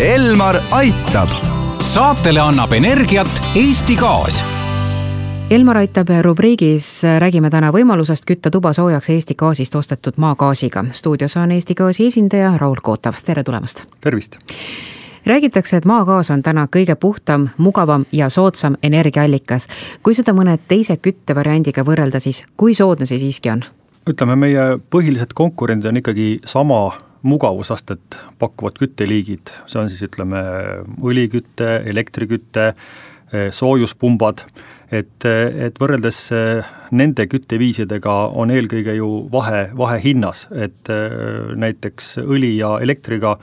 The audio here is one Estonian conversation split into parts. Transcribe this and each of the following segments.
Elmar aitab. saatele annab energiat Eesti Gaas Elmar aitab rubriigis räägime täna võimalusest kütta tuba soojaks Eesti gaasist ostetud maagaasiga. stuudios on Eesti Gaasi esindaja Raul Kootav, tere tulemast. tervist räägitakse, et maagaas on täna kõige puhtam, mugavam ja soodsam energiaallikas. kui seda mõne teise küttevariandiga võrrelda, siis kui soodne see siiski on? ütleme, meie põhilised konkurendid on ikkagi sama mugavusastet pakkuvad kütteliigid, see on siis ütleme õliküte, elektriküte, soojuspumbad, et, et võrreldes nende kütteviisidega on eelkõige ju vahe, vahe hinnas, et näiteks õli ja elektriga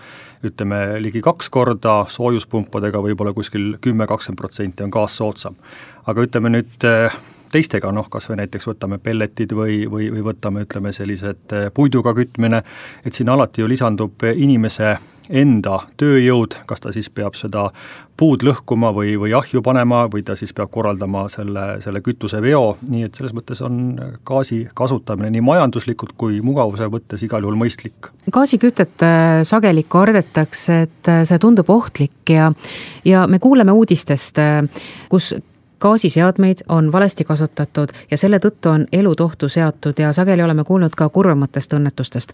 ütleme ligi kaks korda, soojuspumpadega võib-olla kuskil kümme, kakskümmend protsenti on gaas soodsam. aga ütleme nüüd teistega, noh kas või näiteks võtame pelletid või, või, või võtame, ütleme sellised eh, puiduga kütmine, et siin alati ju lisandub inimese enda tööjõud, kas ta siis peab seda puud lõhkuma või, või ahju panema või ta siis peab korraldama selle, selle kütuseveo, nii et selles mõttes on gaasi kasutamine nii majanduslikult kui mugavuse mõttes igal juhul mõistlik. gaasikütet äh, sageli kardetakse, et äh, see tundub ohtlik ja, ja me kuuleme uudistest, kus gaasiseadmeid on valesti kasutatud ja selle tõttu on elud ohtu seatud ja sageli oleme kuulnud ka kurvematest õnnetustest.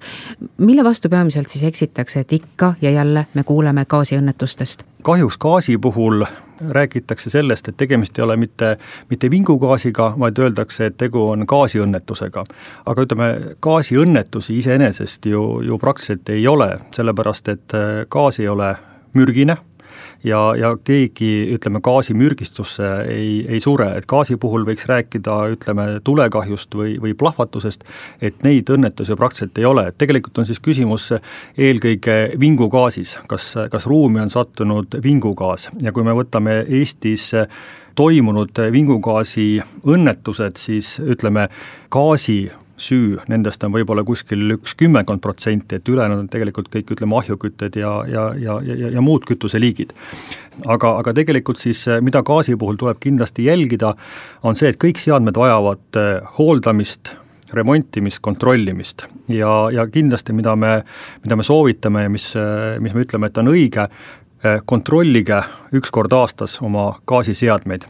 mille vastu peamiselt siis eksitakse, et ikka ja jälle me kuuleme gaasiõnnetustest? kahjuks gaasi puhul räägitakse sellest, et tegemist ei ole mitte, mitte vingugaasiga, vaid öeldakse, et tegu on gaasiõnnetusega. aga ütleme, gaasiõnnetusi iseenesest ju, ju praktiliselt ei ole, sellepärast et gaas ei ole mürgine ja, ja keegi, ütleme, gaasimürgistusse ei, ei sure, et gaasi puhul võiks rääkida, ütleme, tulekahjust või, või plahvatusest, et neid õnnetusi praktiliselt ei ole, et tegelikult on siis küsimus eelkõige vingugaasis, kas, kas ruumi on sattunud vingugaas? Ja kui me võtame Eestis toimunud vingugaasi õnnetused, siis ütleme, gaasi süü, nendest on võib-olla kuskil üks kümmekond protsenti, et ülejäänud on tegelikult kõik ütleme ahjukütted ja, ja, ja, ja, ja muud kütuseliigid. aga, aga tegelikult siis, mida gaasi puhul tuleb kindlasti jälgida, on see, et kõik seadmed vajavad eh, hooldamist, remontimist, kontrollimist ja, ja kindlasti, mida me, mida me soovitame ja mis, mis me ütleme, et on õige, kontrollige üks kord aastas oma gaasiseadmeid.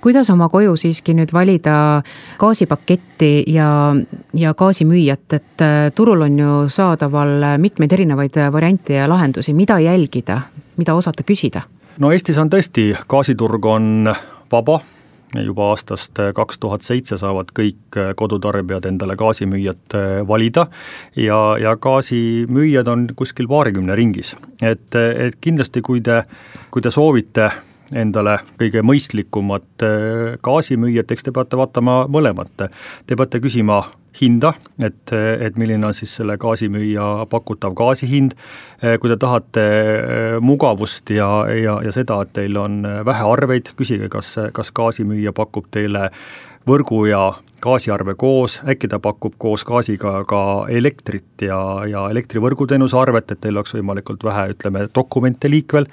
kuidas oma koju siiski nüüd valida gaasipaketti ja, ja gaasimüüjat, et äh, turul on ju saadaval mitmeid erinevaid variante ja lahendusi, mida jälgida, mida osata küsida? no Eestis on tõesti, gaasiturg on vaba juba aastast äh, kaks tuhat seitse saavad kõik äh, kodutarbijad endale gaasimüüjat äh, valida ja, ja gaasimüüjad on kuskil paarikümne ringis. et, et kindlasti, kui te, kui te soovite endale kõige mõistlikumat gaasimüüjat, eks te peate vaatama mõlemat. Te peate küsima hinda, et, et milline on siis selle gaasimüüja pakutav gaasi hind, kui te tahate äh, mugavust ja, ja, ja seda, et teil on vähe arveid, küsige, kas, kas gaasimüüja pakub teile võrgu ja gaasiarve koos, äkki ta pakub koos gaasiga ka elektrit ja, ja elektrivõrguteenuse arvet, et teil oleks võimalikult vähe, ütleme, dokumente liikvel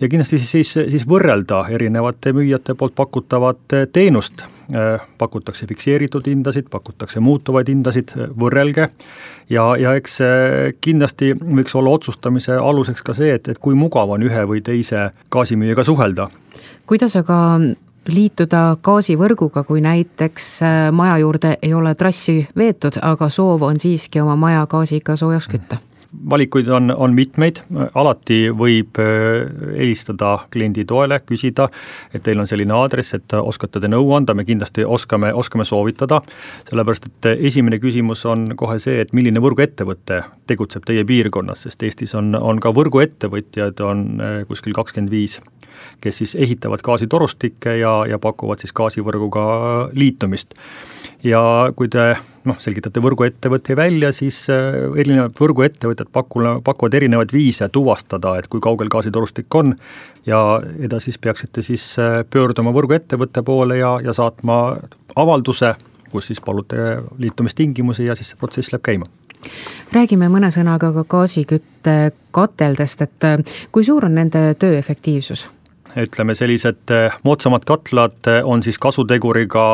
ja kindlasti siis, siis, siis võrrelda erinevate müüjate poolt pakutavat teenust. pakutakse fikseeritud hindasid, pakutakse muutuvaid hindasid, võrrelge ja, ja eks kindlasti võiks olla otsustamise aluseks ka see, et, et kui mugav on ühe või teise gaasimüüjaga suhelda. kuidas aga liituda gaasivõrguga, kui näiteks maja juurde ei ole trassi veetud, aga soov on siiski oma maja gaasiga soojaks kütta? valikuid on, on mitmeid, alati võib äh, helistada kliendi toele, küsida, et teil on selline aadress, et oskate te nõu anda, me kindlasti oskame, oskame soovitada, sellepärast et esimene küsimus on kohe see, et milline võrguettevõte tegutseb teie piirkonnas, sest Eestis on, on ka võrguettevõtjad, on äh, kuskil kakskümmend viis kes siis ehitavad gaasitorustikke ja, ja pakuvad siis gaasivõrguga liitumist. ja kui te noh, selgitate võrguettevõtte välja, siis äh, erinevad võrguettevõtjad pakule, pakuvad erinevaid viise tuvastada, et kui kaugel gaasitorustik on ja edasi siis peaksite siis äh, pöörduma võrguettevõtte poole ja, ja saatma avalduse, kus siis palute liitumistingimusi ja siis see protsess läheb käima räägime mõne sõnaga ka gaasiküttekateldest, et äh, kui suur on nende töö efektiivsus? Ütleme, sellised moodsamad katlad on siis kasuteguriga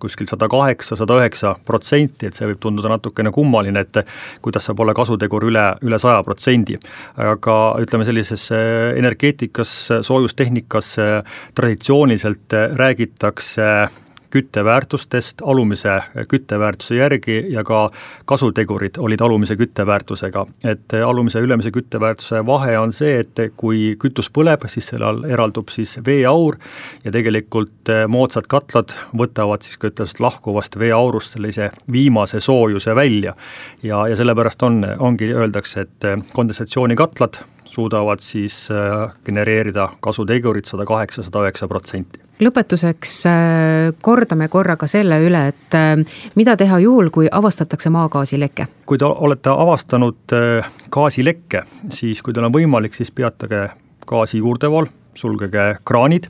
kuskil sada kaheksa, sada üheksa protsenti, et see võib tunduda natukene kummaline, et kuidas saab olla kasutegur üle, üle saja protsendi. aga ütleme, sellises energeetikas, soojustehnikas traditsiooniliselt räägitakse kütteväärtustest alumise kütteväärtuse järgi ja ka kasutegurid olid alumise kütteväärtusega. et alumise ja ülemise kütteväärtuse vahe on see, et kui kütus põleb, siis selle all eraldub siis veeaur ja tegelikult moodsad katlad võtavad siis küttest lahkuvast veeaurust sellise viimase soojuse välja. ja, ja sellepärast on, ongi, öeldakse, et kondensatsioonikatlat suudavad siis äh, genereerida kasutegurit sada kaheksa, sada üheksa protsenti lõpetuseks äh, kordame korra ka selle üle, et äh, mida teha juhul, kui avastatakse maagaasileke? kui te olete avastanud gaasilekke, siis kui teil on võimalik, siis peatage gaasi juurdevool, sulgege kraanid,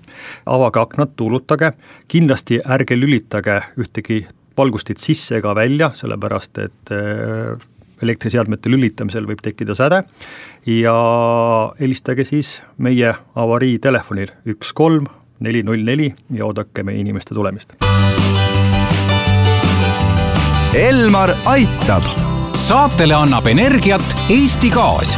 avage aknad, tuulutage, kindlasti ärge lülitage ühtegi valgustit sisse ega välja, sellepärast et elektriseadmete lülitamisel võib tekkida säde ja helistage siis meie avariitelefonil üks kolm neli null neli ja oodake meie inimeste tulemist. Elmar aitab. saatele annab energiat Eesti Gaas